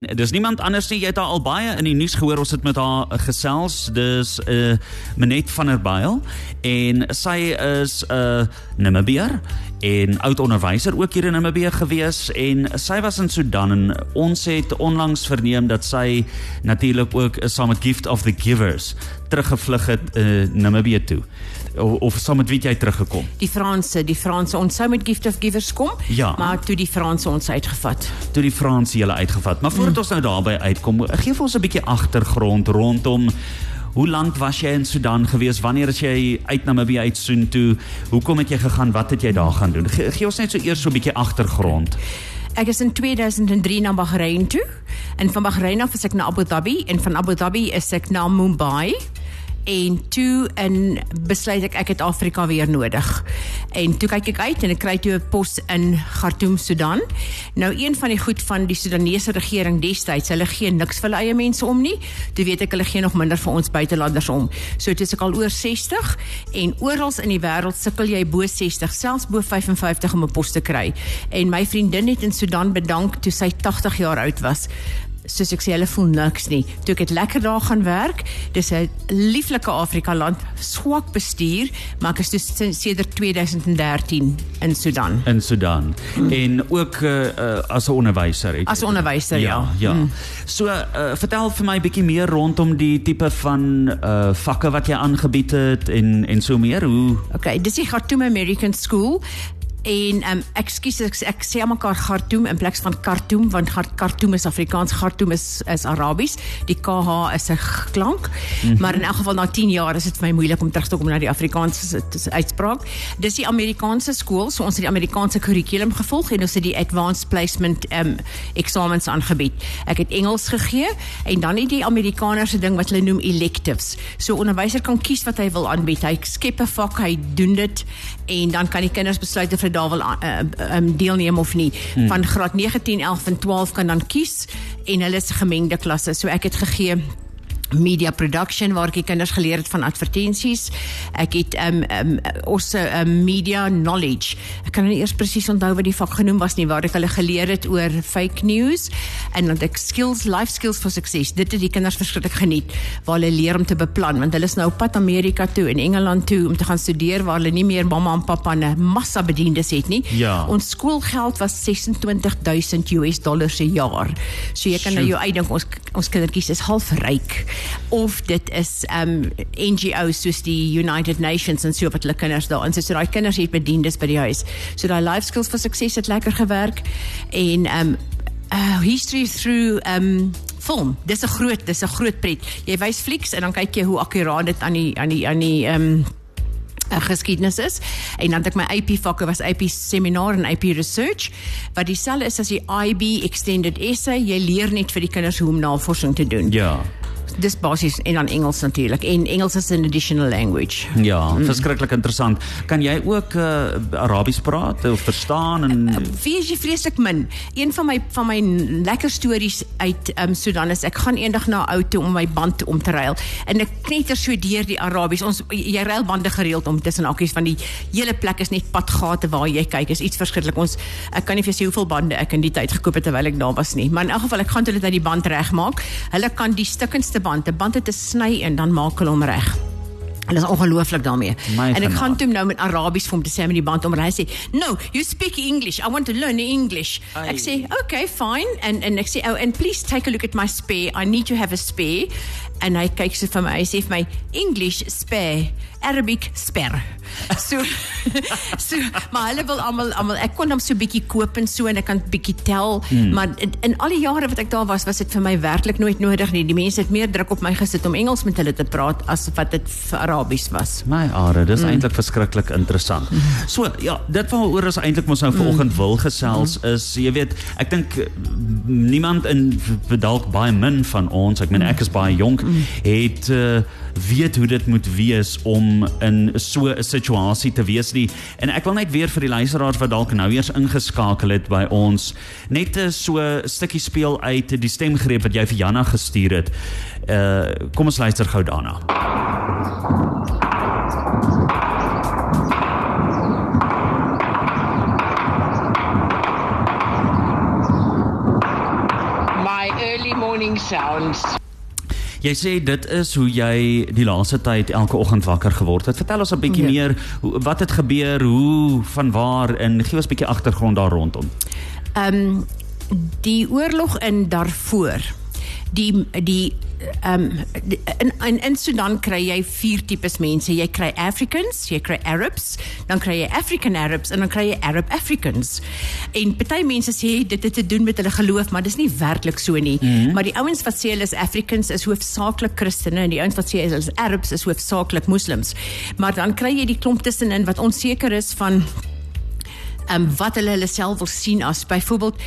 Dis niemand anders nie. Jy het haar al baie in die nuus gehoor. Ons het met haar uh, gesels. Dis 'n uh, Menet van der Byl en sy is 'n uh, Namibier en oud onderwyser ook hier in Namibië gewees en sy was in Sudan en ons het onlangs verneem dat sy natuurlik ook saam met Gift of the Givers teruggevlug het uh, Namibië toe of, of saam met wie jy teruggekom? Die Franse, die Franse ons sou met Gift of Givers kom, Ja. maar toe die Franse ons uitgevat. toe die Franse julle uitgevat. Maar voordat ons nou daarby uitkom, gee vir ons 'n bietjie agtergrond rondom hoe lank was jy in Sudan gewees? Wanneer is jy uit Namibië uit Soontoe? Hoekom het jy gegaan? Wat het jy daar gaan doen? Ge gee ons net so eers so 'n bietjie agtergrond. Ek is in 2003 na Bahrein toe en van Bahrein af is ek na Abu Dhabi en van Abu Dhabi is ek na Mumbai en toe in besluit ek ek het Afrika weer nodig. En toe kyk ek uit en ek kry toe 'n pos in Khartoum, Sudan. Nou een van die goed van die Sudanese regering destyds, hulle gee niks vir hulle eie mense om nie. Toe weet ek hulle gee nog minder vir ons buitelanders om. So dit is ek al oor 60 en oral in die wêreld sukkel jy bo 60, selfs bo 55 om 'n pos te kry. En my vriendin het in Sudan bedank toe sy 80 jaar oud was soos ek sê hulle voel niks nie. Toe ek het lekker daar gaan werk. Dis 'n lieflike Afrika land, swak bestuur, maar ek is dus sedert 2013 in Sudan. in Sudan en ook uh, uh, as 'n onderwyser het As 'n onderwyser, ja. ja. So uh, vertel vir my bietjie meer rondom die tipe van uh, vakke wat jy aangebied het en en so meer hoe Okay, dis die Khartoum American School. En um, ekskuus ek, ek sê mekaar Khartoum in plaas van Khartoum want Khar- Khartoum is Afrikaans, Khartoum is is Arabies. Die KH is 'n klank. Mm -hmm. Maar in elk geval na 10 jaar is dit vir my moeilik om terug te kom na die Afrikaanse uitspraak. Dis die Amerikaanse skool, so ons het die Amerikaanse kurrikulum gevolg en ons het die advanced placement um eksamens aangebied. Ek het Engels gegee en dan het die Amerikaners se ding wat hulle noem electives. So onderwyser kan kies wat hy wil aanbied. Hy skep 'n vak, hy doen dit en dan kan die kinders besluit of hulle daar wil uh, um, deelneem of nie. Hmm. Van graad 9, 10, 11 en 12 kan dan kies en hulle is gemengde klasse. So ek het gegee media production waar ek die kinders geleer het van advertensies. Ek het um um ons um, media knowledge. Ek kan nou nie eers presies onthou wat die vak genoem was nie waar ek hulle geleer het oor fake news en dan ek skills life skills for success. Dit het die kinders verskriklik geniet waar hulle leer om te beplan want hulle is nou op pad Amerika toe en Engeland toe om te gaan studeer waar hulle nie meer mamma en pappa 'n massa bediendes het nie. Ja. Ons skoolgeld was 26000 US dollars per jaar. So jy kan nou Sjoe. jou uitdink ons ons kindertjies is half ryk of dit is um NGOs soos die United Nations en so wat hulle kinders daarin sit. So daai kinders het bediendes by die huis. So daai life skills vir sukses het lekker gewerk en um uh, history through um film. Dis 'n groot, dis 'n groot pret. Jy wys flieks en dan kyk jy hoe akkuraat dit aan die aan die aan die um uh, geskiedenis is en dan het ek my AP vakke was AP seminar en AP research wat dieselfde is as die IB extended essay jy leer net vir die kinders hoe om navorsing te doen ja dis basies en dan Engels natuurlik en Engels is 'n additional language Ja, mm. verskriklik interessant. Kan jy ook uh, Arabies praat of verstaan en Wie is jy vreeslik min? Een van my van my lekker stories uit um, Sudan is ek gaan eendag na 'n ou toe om my band om te ruil en ek knetter so deur die Arabies. Ons jy ruil bande gereeld om tussen akkies van die hele plek is net padgate waar jy kyk. Is iets verskriklik. Ons ek kan nie vir jou sê hoeveel bande ek in die tyd gekoop het terwyl ek daar was nie. Maar in elk geval ek gaan hulle dat die band regmaak. Hulle kan die stukkendste band, 'n band te sny en dan maak hulle hom reg. Hulle is ongelooflik daarmee. My en ek gaan toe nou met Arabies vir hom te sê met die band om en hy sê, "No, you speak English. I want to learn English." Ai. Ek sê, "Okay, fine." En en ek sê, "Oh, and please take a look at my spare. I need to have a spare." En hy kyk so vir my, hy sê vir my, "English spare, Arabic spare." So so maar hulle wil almal almal ek kon hom so bietjie koop en so en ek kan bietjie tel, hmm. maar in, in al die jare wat ek daar was, was dit vir my werklik nooit nodig nie. Die mense het meer druk op my gesit om Engels met hulle te praat as wat dit vir Arabies was. My are, dis mm. eintlik verskriklik interessant. So, ja, dit waaroor ons eintlik mos nou vanoggend wil gesels is, jy weet, ek dink niemand in dalk baie min van ons, ek meen ek is baie jonk, het uh, weet hoe dit moet wees om in so 'n situasie te wees nie. En ek wil net weer vir die luisteraars wat dalk nou eers ingeskakel het by ons, net 'n so 'n stukkie speel uit die stemgreep wat jy vir Janna gestuur het. Uh kom ons luister gou daarna. My early morning sounds. Jy sê dit is hoe jy die laaste tyd elke oggend wakker geword het. Vertel ons 'n bietjie ja. meer wat het gebeur, hoe, van waar en gee ons 'n bietjie agtergrond daar rondom. Ehm um, die oorlog in Darfur. Die die um, in, in in Sudan kry jy vier tipes mense. Jy kry Africans, jy kry Arabs, dan kry jy African Arabs en dan kry jy Arab Africans. En party mense sê dit het te doen met hulle geloof, maar dis nie werklik so nie. Mm -hmm. Maar die ouens wat sê hulle is Africans is hoofsaaklik Christene en die ouens wat sê hulle is Arabs is hoofsaaklik Moslems. Maar dan kry jy die klomp tussenin wat onseker is van um, wat hulle hulle self wil sien as byvoorbeeld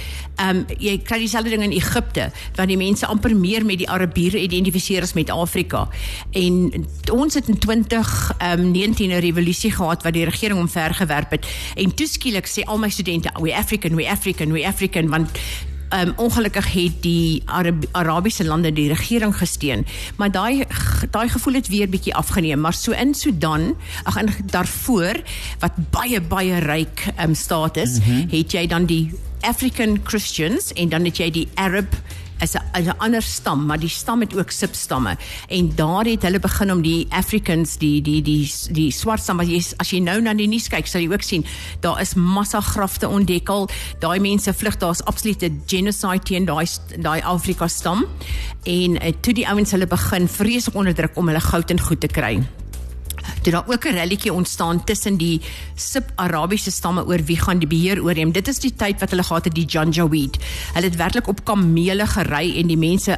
um, jy kry dieselfde ding in Egipte waar die mense amper meer met die Arabiere identifiseer as met Afrika. En ons het in 2019 um, 'n revolusie gehad wat die regering omvergewerp het. En toeskielik sê al my studente we African we African we African want um, ongelukkig het die Arab Arabiese lande die regering gesteun, maar daai daai gevoel het weer bietjie afgeneem, maar so in Sudan, ag in daarvoor wat baie baie ryk um, staat is, mm -hmm. het jy dan die African Christians en dan het jy die Arab is 'n 'n ander stam, maar die stam het ook substamme. En daar het hulle begin om die Africans, die die die die swart stam, as jy as jy nou na die nuus kyk, sal jy ook sien daar is massa grafte ontdekkel. Daai mense vlug, daar's absolute genocide teen daai daai Afrika stam. En uh, toe die ouens hulle begin vreeslik onderdruk om hulle goud en goed te kry toe daar ook 'n relletjie ontstaan tussen die sub-Arabiese stamme oor wie gaan die beheer oorneem. Dit is die tyd wat hulle gehad het die Janjaweed. Hulle het werklik op kamele gery en die mense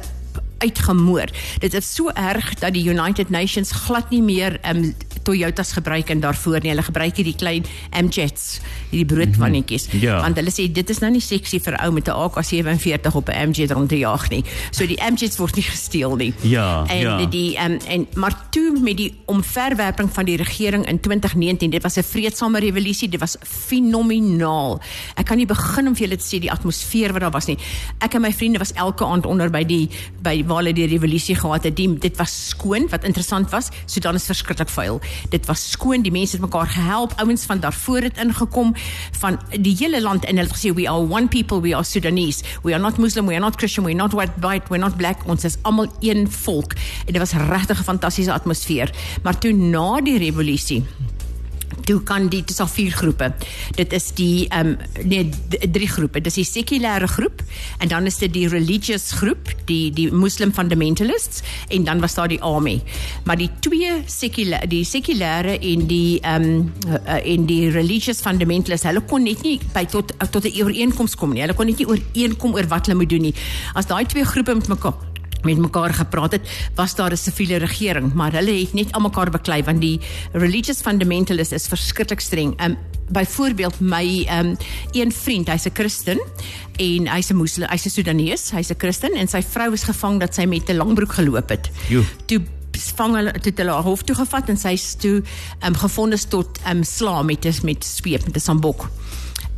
uitgemoor. Dit is so erg dat die United Nations glad nie meer um, Toyotas gebruik en daarvoor nie. Hulle gebruik hierdie klein MJets, hierdie broodwannetjies. Mm -hmm. ja. Want hulle sê dit is nou nie seksie vir ou met 'n AK47 op 'n MJ rond te jaag nie. So die MJets word nie gesteel nie. Ja. En ja. die um, en maar toe met die omverwerping van die regering in 2019, dit was 'n vreedsame revolusie, dit was fenomenaal. Ek kan nie begin om vir julle te sê die atmosfeer wat daar was nie. Ek en my vriende was elke aand onder by die by waar hulle die revolusie gehad het. Die, dit was skoon, wat interessant was. Sudan is verskriklik vuil dit was skoon die mense het mekaar gehelp ouens van daarvoor het ingekom van die hele land en hulle het gesê we are one people we are Sudanese we are not Muslim we are not Christian we are not white white we are not black ons is almal een volk en dit was regtig 'n fantastiese atmosfeer maar toe na die revolusie toe kan die dis al vier groepe. Dit is die ehm um, nee drie groepe. Dis die sekulêre groep en dan is dit die religious groep, die die Muslim fundamentalists en dan was daar die army. Maar die twee sekulêre die sekulêre en die ehm um, uh, en die religious fundamentalists, hulle kon net nie by tot tot 'n ooreenkoms kom nie. Hulle kon net nie ooreenkom oor wat hulle moet doen nie. As daai twee groepe met mekaar met mekaar gepraat het, was daar 'n siviele regering, maar hulle het net almekaar beklei want die religious fundamentalists is verskriklik streng. Um byvoorbeeld my um een vriend, hy's 'n Christen en hy's 'n moslim, hy's 'n Sudanese, hy's 'n Christen en sy vrou is gevang dat sy met 'n langbroek geloop het. Jo. Toe vang hulle toe hulle haar hof toe gevat en sy's toe um gevind tot um slaam met met sweep met 'n sambok.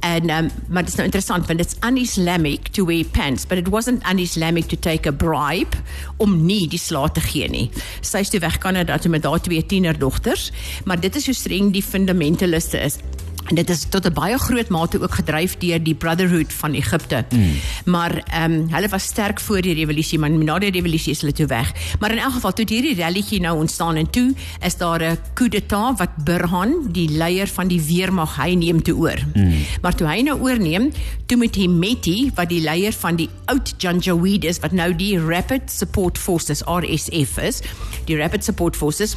And um, maar dit is nou interessant want it's un-Islamic to wear pants, but it wasn't un-Islamic to take a bribe om nie die slaat te gee nie. Sy is toe weg Kanada toe met haar twee tienerdogters, maar dit is hoe streng die fundamentaliste is. En dit is tot 'n baie groot mate ook gedryf deur die Brotherhood van Egipte. Mm. Maar ehm um, hulle was sterk voor die revolusie, maar na die revolusie is hulle toe weg. Maar in elk geval toe hierdie rallytjie nou ontstaan en toe is daar 'n coup d'état wat Burhan, die leier van die weermag, hy neem toe oor. Mm. Maar toe hy nou oorneem, toe met Hemeti wat die leier van die oud Janjaweed is wat nou die Rapid Support Forces RSF is, die Rapid Support Forces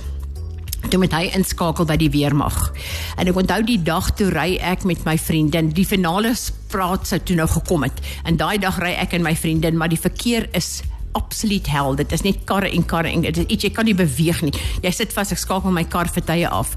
toe met hy inskakel by die weermag. En ek onthou die dag toe ry ek met my vriendin, die finale praat sou toe nou gekom het. En daai dag ry ek en my vriendin, maar die verkeer is absoluut hel. Dit is net karre en karre en dit is iets jy kan nie beweeg nie. Jy sit vas, ek skakel my kar vir tye af.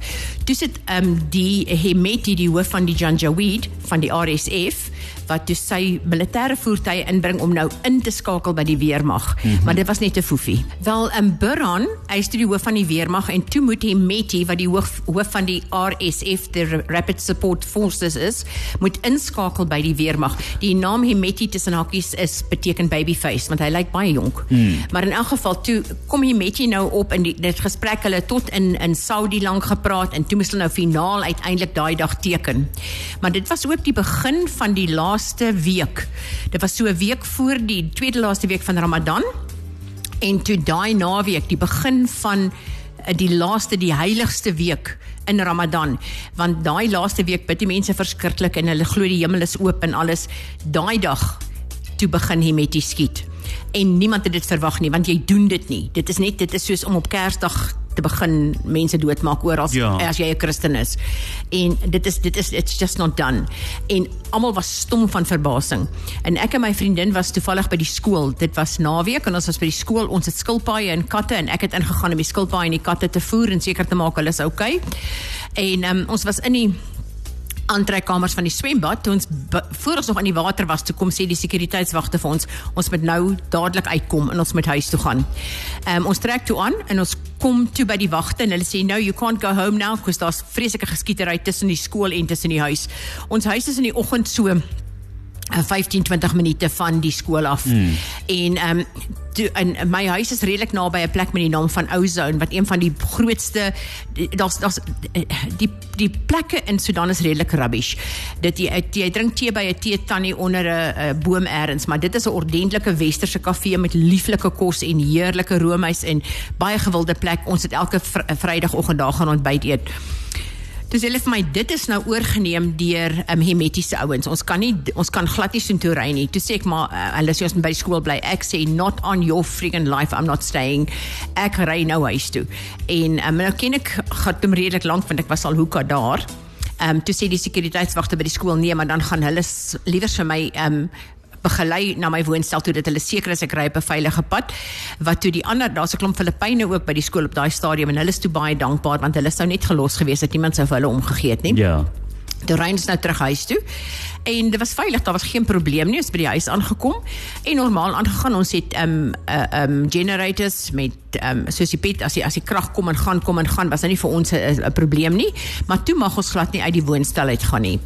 Toe sit ehm um, die Hemeti die hoof van die Janjaweed van die RSF wat toe sy militêre voertuie inbring om nou in te skakel by die weermag. Mm -hmm. Maar dit was net te foefie. Wel in um, Burhan, hy is die hoof van die weermag en toe moet hy Meti wat die hoof hoof van die RSF, the Rapid Support Forces is, moet inskakel by die weermag. Die naam Hemeti tussen hakies is beteken babyface want hy lyk baie jonk. Mm. Maar in elk geval toe kom hy met jy nou op in die dit gesprek hulle tot in in Saudi lank gepraat en toe moes hulle nou finaal uiteindelik daai dag teken. Maar dit was ook die begin van die laaste week. Dit was so 'n week voor die tweede laaste week van Ramadan. En toe daai naweek die begin van eh, die laaste die heiligste week in Ramadan. Want daai laaste week bid die mense verskriklik en hulle glo die hemel is oop en alles. Daai dag toe begin hy met die skiet. En niemand het dit verwag nie want jy doen dit nie. Dit is net dit is soos om op Kersdag te begin mense doodmaak oor as ja. as jy 'n Christen is. En dit is dit is it's just not done. En almal was stom van verbasing. En ek en my vriendin was toevallig by die skool. Dit was naweek en ons was by die skool. Ons het skilpaaie en katte en ek het ingegaan om die skilpaaie en die katte te voer en seker te maak hulle is okay. En um, ons was in die aantrekkamers van die swembad toe ons voor ons nog in die water was toe kom sê die sekuriteitswagte vir ons ons moet nou dadelik uitkom en ons moet huis toe gaan. Ehm um, ons trek toe aan en ons kom toe by die wagte en hulle sê no you can't go home now because daar's vreeslike geskietery tussen die skool en tussen die huis. Ons huis is in die oggend so 15 eh, 20 minute van die skool af. Hmm. En ehm um, en my huis is redelik naby 'n plek met die naam van Ozone wat een van die grootste daar's daar's die die plekke in Sudan is redelik rubbish. Dit jy, jy drink tee by 'n tee tannie onder 'n boom eers, maar dit is 'n ordentlike westerse kafee met lieflike kos en heerlike roomys en baie gewilde plek. Ons het elke vr Vrydagoggend daar gaan ontbyt eet. Dis hulle vir my dit is nou oorgeneem deur um, hemetiese ouens. Ons kan nie ons kan glad nie so toe ry nie. Toe sê ek maar uh, hulle sê ons moet by die skool bly. Ek sê not on your freaking life. I'm not staying. Ek ry nou huis toe. En um, nou ken ek gaan hom redelik lank want ek was al hoeka daar. Ehm um, toe sê die sekuriteitswagte by die skool nee, maar dan gaan hulle liewer vir my ehm um, begelei na my woonstel toe dat hulle seker is ek ry op 'n veilige pad. Wat toe die ander, daar's 'n klomp Filippyne ook by die skool op daai stadium en hulle is toe baie dankbaar want hulle sou net gelos gewees het niemand sou vir hulle omgegee het nie. Ja. Toe ry ons nou terug huis toe. En dit was veilig, daar was geen probleem nie. Ons by die huis aangekom en normaal aangegaan. Ons het ehm um, uh, um, generators met ehm um, soos die pet as die as die krag kom en gaan kom en gaan, was dit nie vir ons 'n probleem nie. Maar toe mag ons glad nie uit die woonstel uit gaan nie.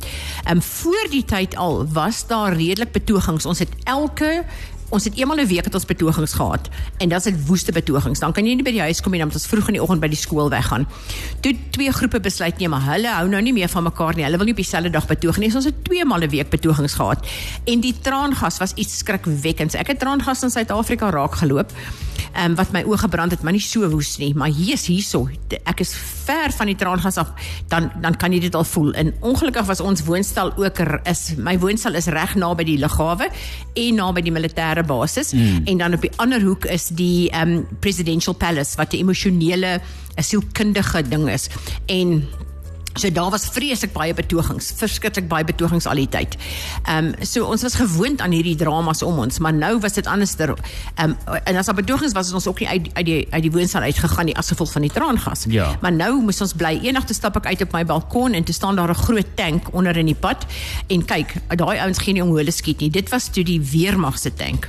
Ehm um, voor die tyd al was daar redelik betogings. Ons het elke ons het eenmal 'n week het ons betogings gehad en dit is 'n woeste betogings. Dan kan jy nie by die huis kom nie omdat ons vroeg in die oggend by die skool weggaan. Toe twee groepe besluit nee, maar hulle hou nou nie meer van mekaar nie. Hulle wil nie op dieselfde dag betoog nie. So ons het twee male 'n week betogings gehad. En die traangas was iets skrikwekkends. Ek het traangas in Suid-Afrika raak geloop. Ehm um, wat my oë gebrand het, maar nie so woes nie, maar hier is hierso. Ek is ver van die traangas af. Dan dan kan jy dit al voel. En ongelukkig was ons woonstel ook is my woonstel is reg naby die lughawe en naby die militêre militêre basis mm. en dan op die ander hoek is die um presidential palace wat 'n emosionele sielkundige ding is en So daar was vreeslik baie betogings, verskriklik baie betogings al die tyd. Ehm um, so ons was gewoond aan hierdie dramas om ons, maar nou was dit anderster. Ehm um, en as daar betogings was, het ons ook nie uit uit die uit die woonstel uitgegaan nie as gevolg van die traangas. Ja. Maar nou moes ons bly. Eendag te stap ek uit op my balkon en te staan daar 'n groot tank onder in die pad en kyk, daai ouens gee nie om hoe hulle skiet nie. Dit was toe die weermag se tank.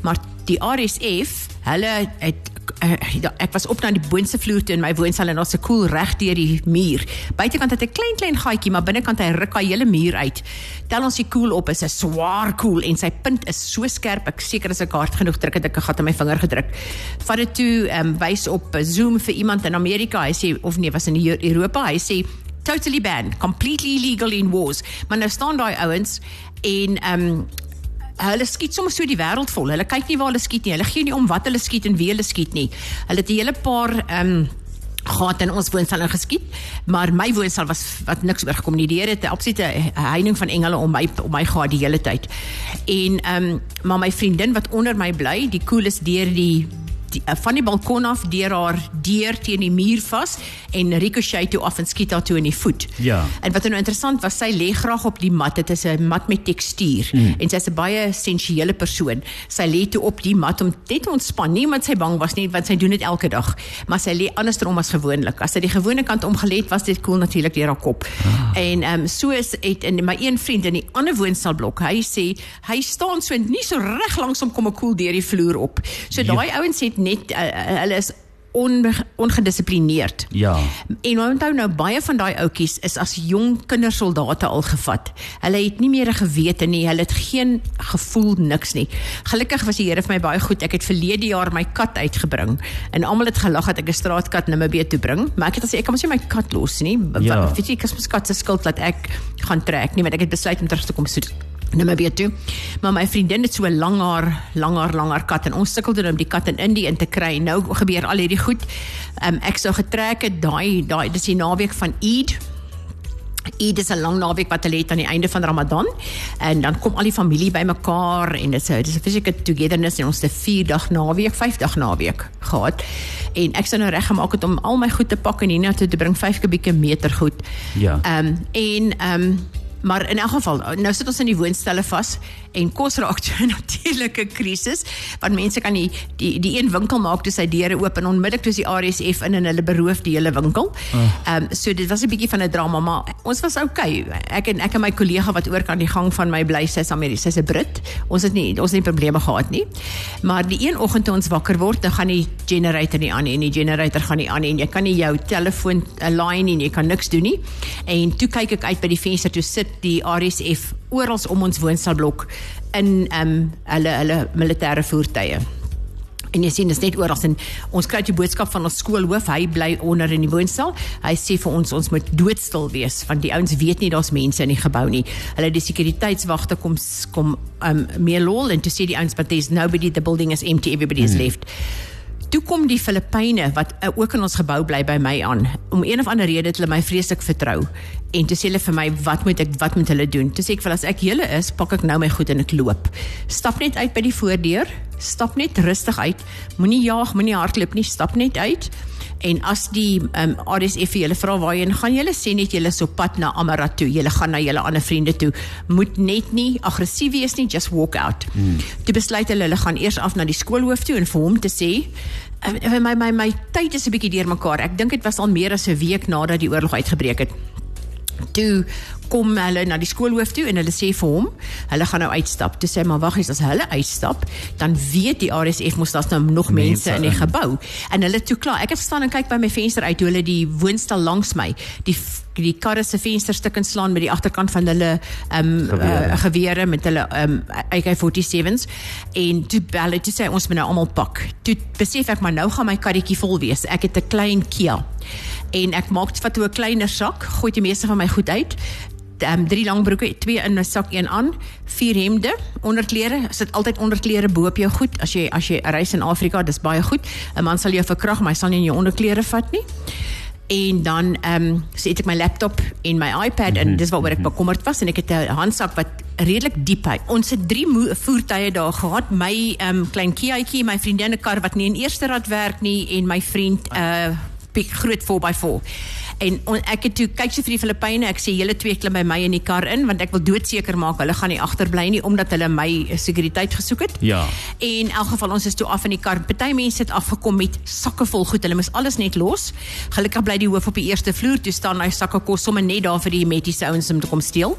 Maar die RSF, hulle het uh, ek was op na die boonste vloer toe in my woonstel en daar's 'n koel reg deur die muur. Buitekant het 'n klein klein gaatjie, maar binnekant hy ruk hy hele muur uit. Tel ons die koel op, is 'n swaar koel en sy punt is so skerp. Ek seker as ek hard genoeg druk het ek 'n gat in my vinger gedruk. Vat dit toe, ehm um, wys op Zoom vir iemand in Amerika. Hy sê of nee, was in Europa. Hy sê totally banned, completely illegal in wars. Maar nou staan daai ouens en ehm um, hulle skiet sommer so die wêreld vol. Hulle kyk nie waar hulle skiet nie. Hulle gee nie om wat hulle skiet en wie hulle skiet nie. Hulle het 'n hele paar ehm um, gehad in ons woonstel geskiet, maar my woonstel was wat niks oor gekom nie. Die Here het 'n absolute heining van engele om my om my gehad die hele tyd. En ehm um, maar my vriendin wat onder my bly, die koel is deur die die, uh, van die balkon af deur haar deur teen die muur vas en ricochet toe af en skiet haar toe in die voet. Ja. En wat nou interessant was, sy lê graag op die mat. Dit is 'n mat met tekstuur mm. en sy's 'n baie sensuele persoon. Sy lê toe op die mat om net te ontspan. Nie omdat sy bang was nie, want sy doen dit elke dag, maar sy lê andersom as gewoonlik. As sy die gewone kant omgelê het, was dit cool natuurlik deur haar kop. Ah. En ehm um, so is het in my een vriend in die ander woonstelblok, hy sê hy staan so nie so reg langs hom kom 'n koel cool deur die vloer op. So ja. daai ouens het net uh, hulle is on, ongedissiplineerd. Ja. En onthou nou baie van daai ouetjies is as jong kindersoldate al gevat. Hulle het nie meer 'n gewete nie, hulle het geen gevoel niks nie. Gelukkig was die Here vir my baie goed. Ek het verlede jaar my kat uitgebring en almal het gelag dat ek 'n straatkat Namibië toe bring, maar ek het gesê ek kan mos nie my kat los nie. Ja. Weet jy, ek is mos kat se skuld dat ek gaan trek nie, want ek het besluit om terug te kom soet Namibië toe. Maar my vriendin het so 'n langer, langer, langer kat en ons sukkel om die kat in Indië in te kry. Nou gebeur al hierdie goed. Um, ek sou getrek het daai daai dis die naweek van Eid. Eid is 'n lang naweek wat hulle het aan die einde van Ramadan en dan kom al die familie bymekaar en dit is 'n dis 'n physical togetherness en ons het 'n 4 dag naweek, 5 dag naweek gehad. En ek sou nou reg gemaak het om al my goed te pak en hiernatoe te bring 5 kubieke meter goed. Ja. Ehm um, en ehm um, Maar in elk geval, nou sit ons in die woonstelle vas en kos raak toe 'n natuurlike krisis want mense kan nie die die een winkel maak toe sy deure oop en onmiddellik toe die RSF in en hulle beroof die hele winkel. Ehm um, so dit was 'n bietjie van 'n drama, maar ons was okay. Ek en ek en my kollega wat oor kan die gang van my bly, sy's Amerika, sy's 'n Brit. Ons het nie ons het nie probleme gehad nie. Maar die een oggend toe ons wakker word, dan gaan die generator nie aan nie en die generator gaan nie aan nie en jy kan nie jou telefoon align nie, jy kan niks doen nie. En toe kyk ek uit by die venster toe sit die RSF oral om ons woonstelblok in ehm um, hulle hulle militêre voertuie. En jy sien dis net oral en ons kry die boodskap van ons skoolhoof, hy bly onder in die woonstel. Hy sê vir ons ons moet doodstil wees want die ouens weet nie daar's mense in die gebou nie. Hulle die sekuriteitswagte kom kom um meer lol en toe sê die ouens but there's nobody the building is empty everybody is hmm. left toe kom die Filippyne wat uh, ook in ons gebou bly by my aan. Om een of ander rede het hulle my vreeslik vertrou. En toe sê hulle vir my, "Wat moet ek wat moet hulle doen?" Toe sê ek vir as ek julle is, pak ek nou my goed en ek loop. Stap net uit by die voordeur, stap net rustig uit. Moenie jaag, moenie hardloop nie, stap net uit. En as die um, RSF julle vra waarheen gaan julle sê net julle so pad na Amarat toe. Julle gaan na julle ander vriende toe. Moet net nie aggressief wees nie, just walk out. Hmm. Toe besluit hulle hulle gaan eers af na die skoolhoof toe en vir hom te sê uh, my my my tyd is 'n bietjie deurmekaar. Ek dink dit was al meer as 'n week nadat die oorlog uitgebreek het. Toe kom hulle na die skoolhoof toe en hulle sê vir hom, hulle gaan nou uitstap. Toe sê hy maar wag eens as hulle uitstap, dan weet die RSF mos daar's nou nog mense, mense in die gebou. En hulle toe klaar. Ek het staan en kyk by my venster uit hoe hulle die woonstel langs my, die die karre se vensterstuk inslaan met die agterkant van hulle ehm um, gewere. Uh, gewere met hulle ehm um, AK47s en toe bel dit sê ons moet nou almal pak. Toe besef ek maar nou gaan my karretjie vol wees. Ek het 'n klein Kia en ek maak vat toe 'n kleiner sak, gooi die meeste van my goed uit. Um, drie langbroeke, twee in 'n sak, een aan, vier hemde, onderklere, sit altyd onderklere bo op jou goed as jy as jy reis in Afrika, dis baie goed. 'n Man sal jou verkrag, maar hy sal nie in jou onderklere vat nie. En dan ehm um, sit ek my laptop en my iPad en mhm. dis waaroor ek mhm. bekommerd was en ek het 'n handsak wat redelik diep hy. Ons het drie voertuie daar gehad. My ehm um, klein Kiaitjie, my vriendin se kar wat nie in eerste rad werk nie en my vriend 'n uh, big groot 4x4. En on, ek het toe kyk sy vir die Filippyne, ek sê julle twee klim by my in die kar in want ek wil doodseker maak hulle gaan nie agterbly nie omdat hulle my sekuriteit gesoek het. Ja. En in elk geval ons is toe af in die kar. Party mense het afgekom met sakke vol goed. Hulle moes alles net los. Gelukkig bly die hoof op die eerste vloer. Toe staan hy sakke kos sommer net daar vir die metiese ouens om te kom steel.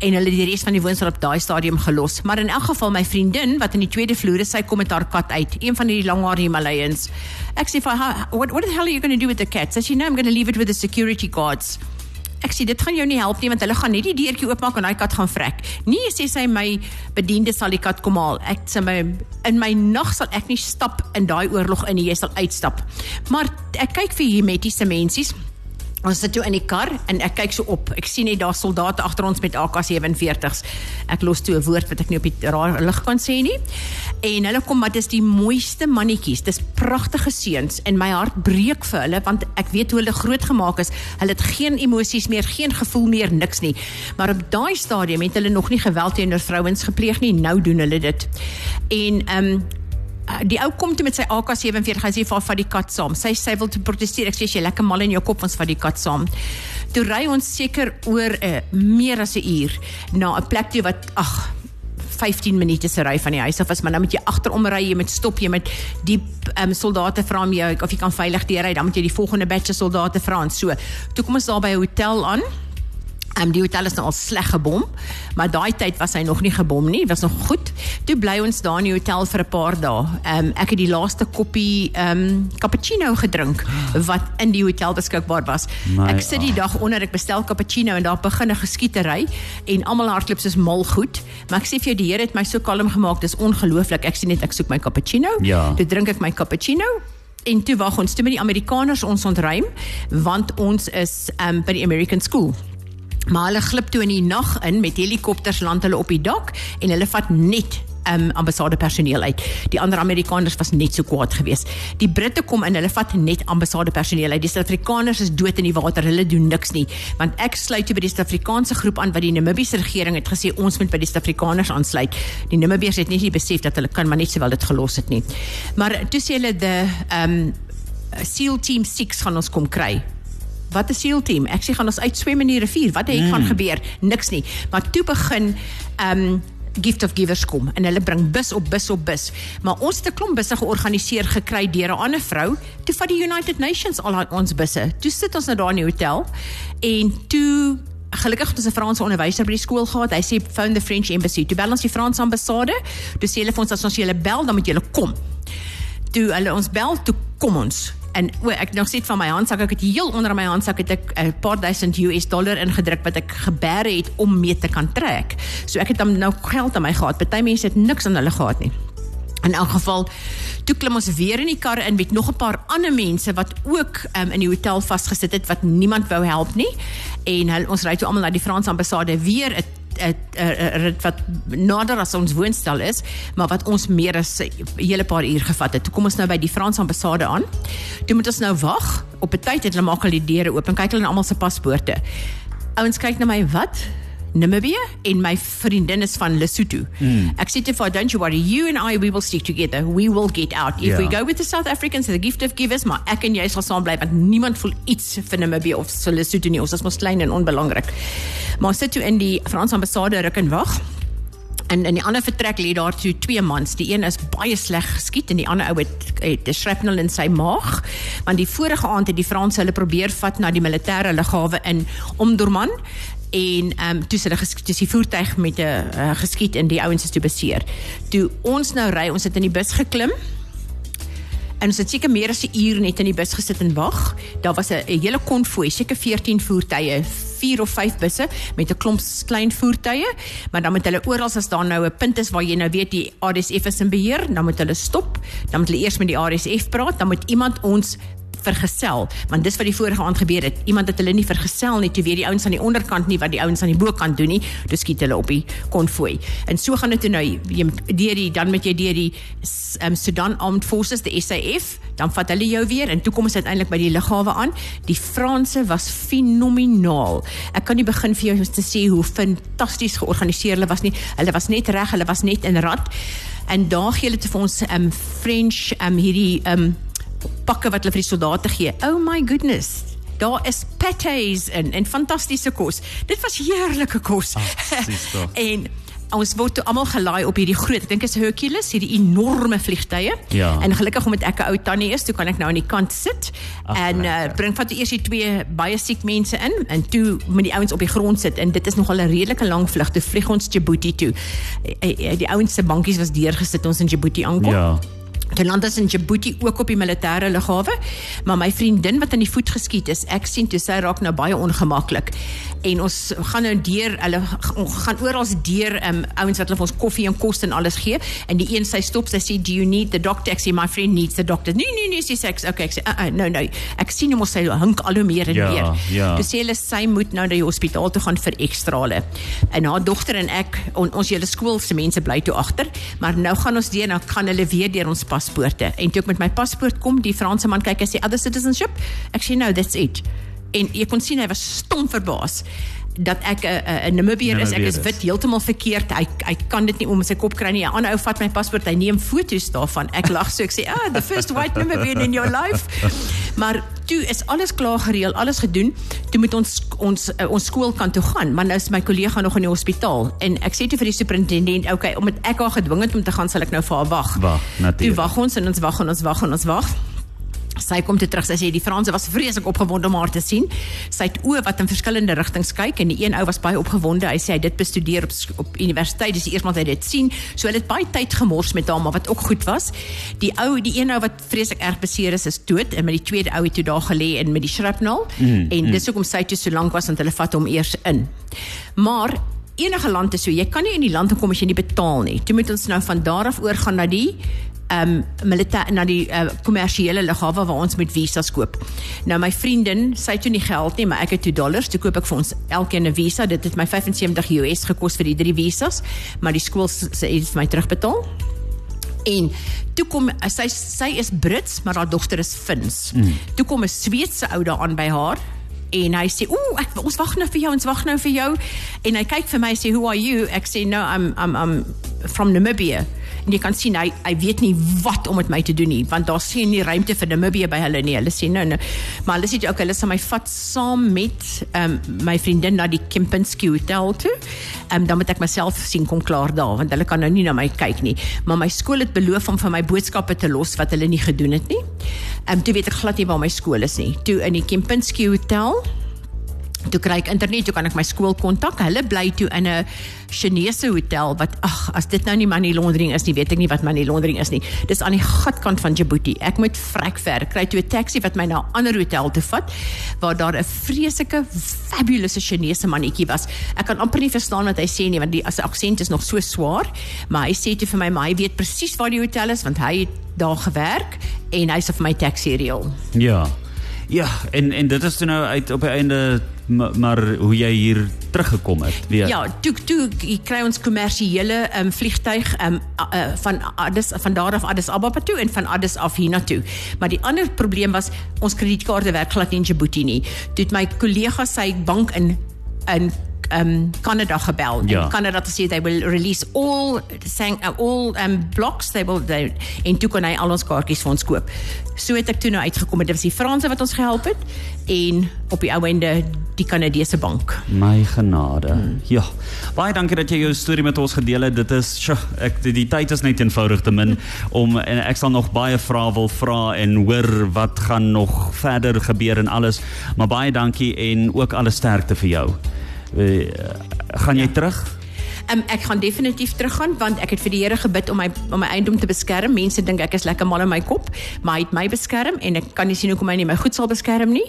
En hulle die res van die woonstel op daai stadium gelos. Maar in elk geval my vriendin wat in die tweede vloer is, sy kom met haar kat uit. Een van die langhaar Himalayans. Ek sê vir haar, what what the hell are you going to do with the cat? Sy sê no, I'm going to leave it with the security guards. Ek sê dit gaan jou nie help nie want hulle gaan net die deurtjie oopmaak en daai kat gaan vrek. Nee, sê sy my bediende sal die kat kom haal. Ek sê my in my nag sal ek nie stap in daai oorlog in nie, jy sal uitstap. Maar ek kyk vir hier met hierdie mensies Ons sit toe in die kar en ek kyk so op. Ek sien net daar soldate agter ons met AK47s. Ek los toe 'n woord wat ek nie op die lig kan sê nie. En hulle kom maar dis die mooiste mannetjies. Dis pragtige seuns en my hart breek vir hulle want ek weet hoe hulle groot gemaak is. Hulle het geen emosies meer, geen gevoel meer, niks nie. Maar op daai stadium het hulle nog nie geweld teenoor vrouens gepleeg nie. Nou doen hulle dit. En ehm um, die ou kom toe met sy AK47 hy sê vir die kat saam. Sy sê wil te proteseer. Ek sê jy lekker mal in jou kop ons vat die kat saam. Toe ry ons seker oor 'n uh, meer as 'n uur na 'n plek toe wat ag 15 minute se ry van die huis af is, maar nou moet jy agterom ry, jy moet stop, jy moet die um, soldate vra om jou of jy kan veilig deur ry, dan moet jy die volgende batch soldate vra en so. Toe kom ons daar by 'n hotel aan Um, die hotel is nou al sleg gebom, maar daai tyd was hy nog nie gebom nie, was nog goed. Toe bly ons daar in die hotel vir 'n paar dae. Um, ek het die laaste koppie um, cappuccino gedrink wat in die hotel beskikbaar was. My ek sit die dag onder, ek bestel cappuccino en daar begin 'n geskietery en almal hardloop soos mal goed. Maar ek sê vir jou die Here het my so kalm gemaak, dis ongelooflik. Ek sê net ek soek my cappuccino. Ja. Toe drink ek my cappuccino en toe wag ons toe met die Amerikaners ons ontruim want ons is um, by die American School. Maar hulle glip toe in die nag in met helikopters land hulle op die dak en hulle vat net um, ambassade personeel uit. Die ander Amerikaners was net so kwaad geweest. Die Britte kom in, hulle vat net ambassade personeel uit. Die Suid-Afrikaners is dood in die water. Hulle doen niks nie. Want ek sluit toe by die Suid-Afrikaanse groep aan wat die Namibiese regering het gesê ons moet by die Suid-Afrikaners aansluit. Die Namibiërs het net nie besef dat hulle kan maar net sowel dit gelos het nie. Maar toe sê hulle die um SEAL Team 6 gaan ons kom kry wat 'n SEAL team. Ek sê gaan ons uitswem in die rivier. Wat het mm. gaan gebeur? Niks nie. Maar toe begin um Gift of Givers kom en hulle bring bus op bus op bus. Maar ons het 'n klomp busse georganiseer gekry deur 'n ander vrou. Toe vat die United Nations al ons busse. Toe sit ons nou daar in die hotel en toe Gelukkig het ons 'n Franse onderwyser by die skool gehad. Hy sê phone the French embassy. Toe bel ons die Franse ambassade. Toe sê hulle vir ons as ons julle bel, dan moet julle kom. Toe hulle ons bel, toe kom ons en o, ek nog sit van my handsak ek het heel onder my handsak het ek 'n paar duisend US dollar ingedruk wat ek geberre het om mee te kan trek. So ek het dan nou geld aan my gehad. Party mense het niks aan hulle gehad nie. In elk geval toe klim ons weer in die kar in met nog 'n paar ander mense wat ook um, in die hotel vasgesit het wat niemand wou help nie en hulle ons ry toe almal na die Franse ambassade weer 'n rit wat nader as ons woonstel is, maar wat ons meer as 'n hele paar uur gevat het. Toe kom ons nou by die Franse ambassade aan. Toe moet ons nou wag. Op 'n tyd het hulle maak al die deure oop en kyk hulle na almal se paspoorte. Ouens kyk na my, wat? Namibië en my vriendin is van Lesotho. Mm. Ek sê te vir don't you worry you and I we will stick together. We will get out. If yeah. we go with the South Africans the gift of givers, maar ek en jy sal saam bly want niemand voel iets vir Namibië of so Lesotho nie. Ons is mos klein en onbelangrik. Maar sit toe in die Franse ambassade ruk en wag. En in die ander vertrek lê daar toe twee mans. Die een is baie sleg geskiet en die ander ou het, het 'n shrapnel in sy maag. Want die vorige aand het die Franse hulle probeer vat na die militêre lughawe in Omdurman en ehm um, toe hulle geskiet die voertuig met 'n uh, geskiet en die ouens is toe beseer. Toe ons nou ry, ons het in die bus geklim. En ons het seker meer as 'n uur net in die bus gesit en wag. Daar was 'n hele konvooi, seker 14 voertuie, 4 of 5 busse met 'n klomp klein voertuie, maar dan moet hulle oral as daar nou 'n punt is waar jy nou weet die RSF is in beheer, dan moet hulle stop, dan moet hulle eers met die RSF praat, dan moet iemand ons vergesel. Want dis wat die vorige aand gebeur het. Iemand het hulle nie vergesel nie toe weet die ouens aan die onderkant nie wat die ouens aan die bokant doen nie. Dis skiet hulle op die konvooi. En so gaan dit nou. Jy deur die dan met jy deur die um, Sudan Armed Forces die SAF dan vat hulle jou weer en toe kom ons uiteindelik by die lughawe aan. Die Franse was fenomenaal. Ek kan nie begin vir jou te sê hoe fantasties georganiseer hulle was nie. Hulle was net reg hulle was net in rad. En daar gee hulle te vir ons um, French um, hierdie um, pakke wat hulle vir die soldate gee. Oh my goodness. Daar is pâtés in en fantastiese kos. Dit was heerlike kos. Ag, en ons word toe almal gelaai op hierdie groot, ek dink is Hercules, hierdie enorme vliegtye. Ja. En gelukkig omdat ek 'n ou tannie is, toe kan ek nou aan die kant sit Ach, en uh, bring van toe eers die twee baie siek mense in en toe met die ouens op die grond sit en dit is nogal 'n redelike lang vlug. Toe vlieg ons Djibouti toe. Die, die ouens se bankies was deurgesit ons in Djibouti aankom. Ja. Geland is in Djibouti ook op die militêre lughawe, maar my vriendin wat aan die voet geskiet is, ek sien toe sy raak nou baie ongemaklik. En ons gaan nou deur, hulle gaan oral deur um ouens wat hulle vir ons koffie en kos en alles gee en die een sy stop, sy sê do you need the doctor? Ek sê my friend needs the doctor. Nee nee nee, sy sê okay, ek sê uh, uh, no no. Ek sien hom sy hink al hoe meer en ja, meer. Ja. Dis sê hulle sy moet nou na die hospitaal toe gaan vir ekstrale. En haar dogter en ek on, ons hele skool se mense bly toe agter, maar nou gaan ons deur, nou gaan hulle weer deur ons paspoorte. En toe ek met my paspoort kom, die Franse man kyk en sê other citizenship. Ek sê no, that's it. En jy kon sien hy was stom verbaas dat ek 'n uh, 'n Namibier is, ek is wit heeltemal verkeerd. Hy hy kan dit nie om sy kop kry nie. 'n Ander ou vat my paspoort, hy neem foto's daarvan. Ek lag so ek sê, "Ah, the first white Namibian in your life." Maar toe is alles klaar gereël, alles gedoen. Toe moet ons ons uh, ons skoolkant toe gaan, maar nou is my kollega nog in die hospitaal en ek sê toe vir die superintendent, "Oké, okay, omdat ek haar gedwing het om te gaan, sal ek nou vir haar wag." Wag, natuurlik. Toe wag ons en ons wag en ons wag en ons wag Sy kom toe terug. Sy sê die Franse was vreeslik opgewonde om haar te sien. Sy het oë wat in verskillende rigtings kyk en die een ou was baie opgewonde. Hy sê hy dit bestudeer op op universiteit. Dis die eerste maal hy dit sien. So hulle het baie tyd gemors met haar, maar wat ook goed was. Die ou, die een ou wat vreeslik erg beseer is, is dood en met die tweede ou het toe daar gelê en met die shrapnel mm, en mm. dis hoekom sy toe so lank was want hulle vat hom eers in. Maar enige land is so, jy kan nie in die land kom as jy nie betaal nie. Toe moet ons nou van daar af oorgaan na die ehm um, militair na die kommersiële uh, lughawe waar ons met visas koop. Nou my vriendin, sy het toe nie geld nie, maar ek het 2 dollars, toe koop ek vir ons elkeen 'n visa. Dit het my 75 US gekos vir die drie visas, maar die skool sê dit vir my terugbetaal. En toe kom sy sy is Brits, maar haar dogter is Fins. Mm. Toe kom 'n Sweedse ou daar aan by haar en hy sê ooh ek ons wag nou vir jou ons wag nou vir jou. En hy kyk vir my sê who are you? Ek sê no I'm I'm I'm from Namibia en jy kan sien hy hy weet nie wat om met my te doen nie want daar sien nie ruimte vir Namibia by hulle nie. Hulle sê nou nou. Maar hulle sê okay hulle sal my vat saam met um, my vriendin na die Kempinski hotel toe. Um, dan moet ek myself sien kom klaar daar want hulle kan nou nie na my kyk nie. Maar my skool het beloof om vir my boodskappe te los wat hulle nie gedoen het nie. Um, toe weet ek glad nie waar my skool is nie. Toe in die Kempinski hotel Toe kry ek internet, toe kan ek my skool kontak. Hulle bly toe in 'n Chinese hotel wat ag, as dit nou nie money laundering is nie, weet ek nie wat money laundering is nie. Dis aan die gatkant van Djibouti. Ek moet vrek ver kry toe 'n taxi wat my na 'n ander hotel toe vat waar daar 'n vreeslike fabulous Chinese mannetjie was. Ek kan amper nie verstaan wat hy sê nie want die as aksent is nog so swaar, maar hy sê toe vir my, maar hy weet presies waar die hotel is want hy het daar gewerk en hy sê vir my taxi reël. Ja. Ja, en en dit is toe nou uit op die einde maar, maar hoe jy hier teruggekom het weer. Ja, toe toe kry ons kommersiële um, vliegtuig um, uh, van Addis van daar af Addis Ababa toe en van Addis af hiernatoe. Maar die ander probleem was ons kredietkaarte werk glad nie in Djibouti nie. Toe het my kollega sy bank in in um Canada gebel ja. en Canada het gesê they will release all saying uh, all um blocks they will they en toe kon hy al ons kaartjies vir ons koop. So het ek toe nou uitgekom dit was die Franse wat ons gehelp het en op die ou ende die Kanadese bank. My genade. Hmm. Ja. Baie dankie dat jy jou storie met ons gedeel het. Dit is sjo, ek die, die tyd is net eenvoudig te min om en ek sal nog baie vrae wil vra en hoor wat gaan nog verder gebeur en alles. Maar baie dankie en ook alle sterkte vir jou. Uh, gaan jy ja. terug? Um, ek gaan definitief teruggaan want ek het vir die Here gebid om my om my eiendom te beskerm. Mense dink ek is lekker mal in my kop, maar hy het my beskerm en ek kan nie sien hoekom hy nie my goed sal beskerm nie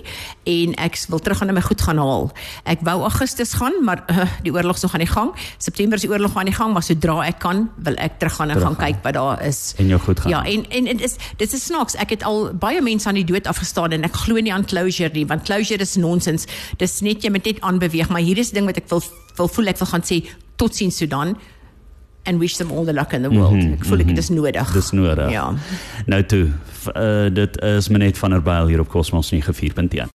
en ek wil teruggaan en my goed gaan haal. Ek wou Augustus gaan, maar uh, die oorlog is nog aan die gang. September is die oorlog aan die gang, maar sodra ek kan, wil ek teruggaan en terug gaan kyk wat daar is. En jou goed gaan. Ja, en en dit is dit is snaaks. Ek het al baie mense aan die dood afgestaan en ek glo nie aan closure nie, want closure is nonsens. Dis net jy moet net aanbeweeg, maar hier is 'n ding wat ek wil wil voel ek wil gaan sê tot sien Sudan and wish them all the luck in the world. Mm -hmm, ek voel ek mm -hmm. dit is nodig. Dis nodig. Ja. Nou toe, uh, dit is Menet van der Byl hier op Cosmos 94.1.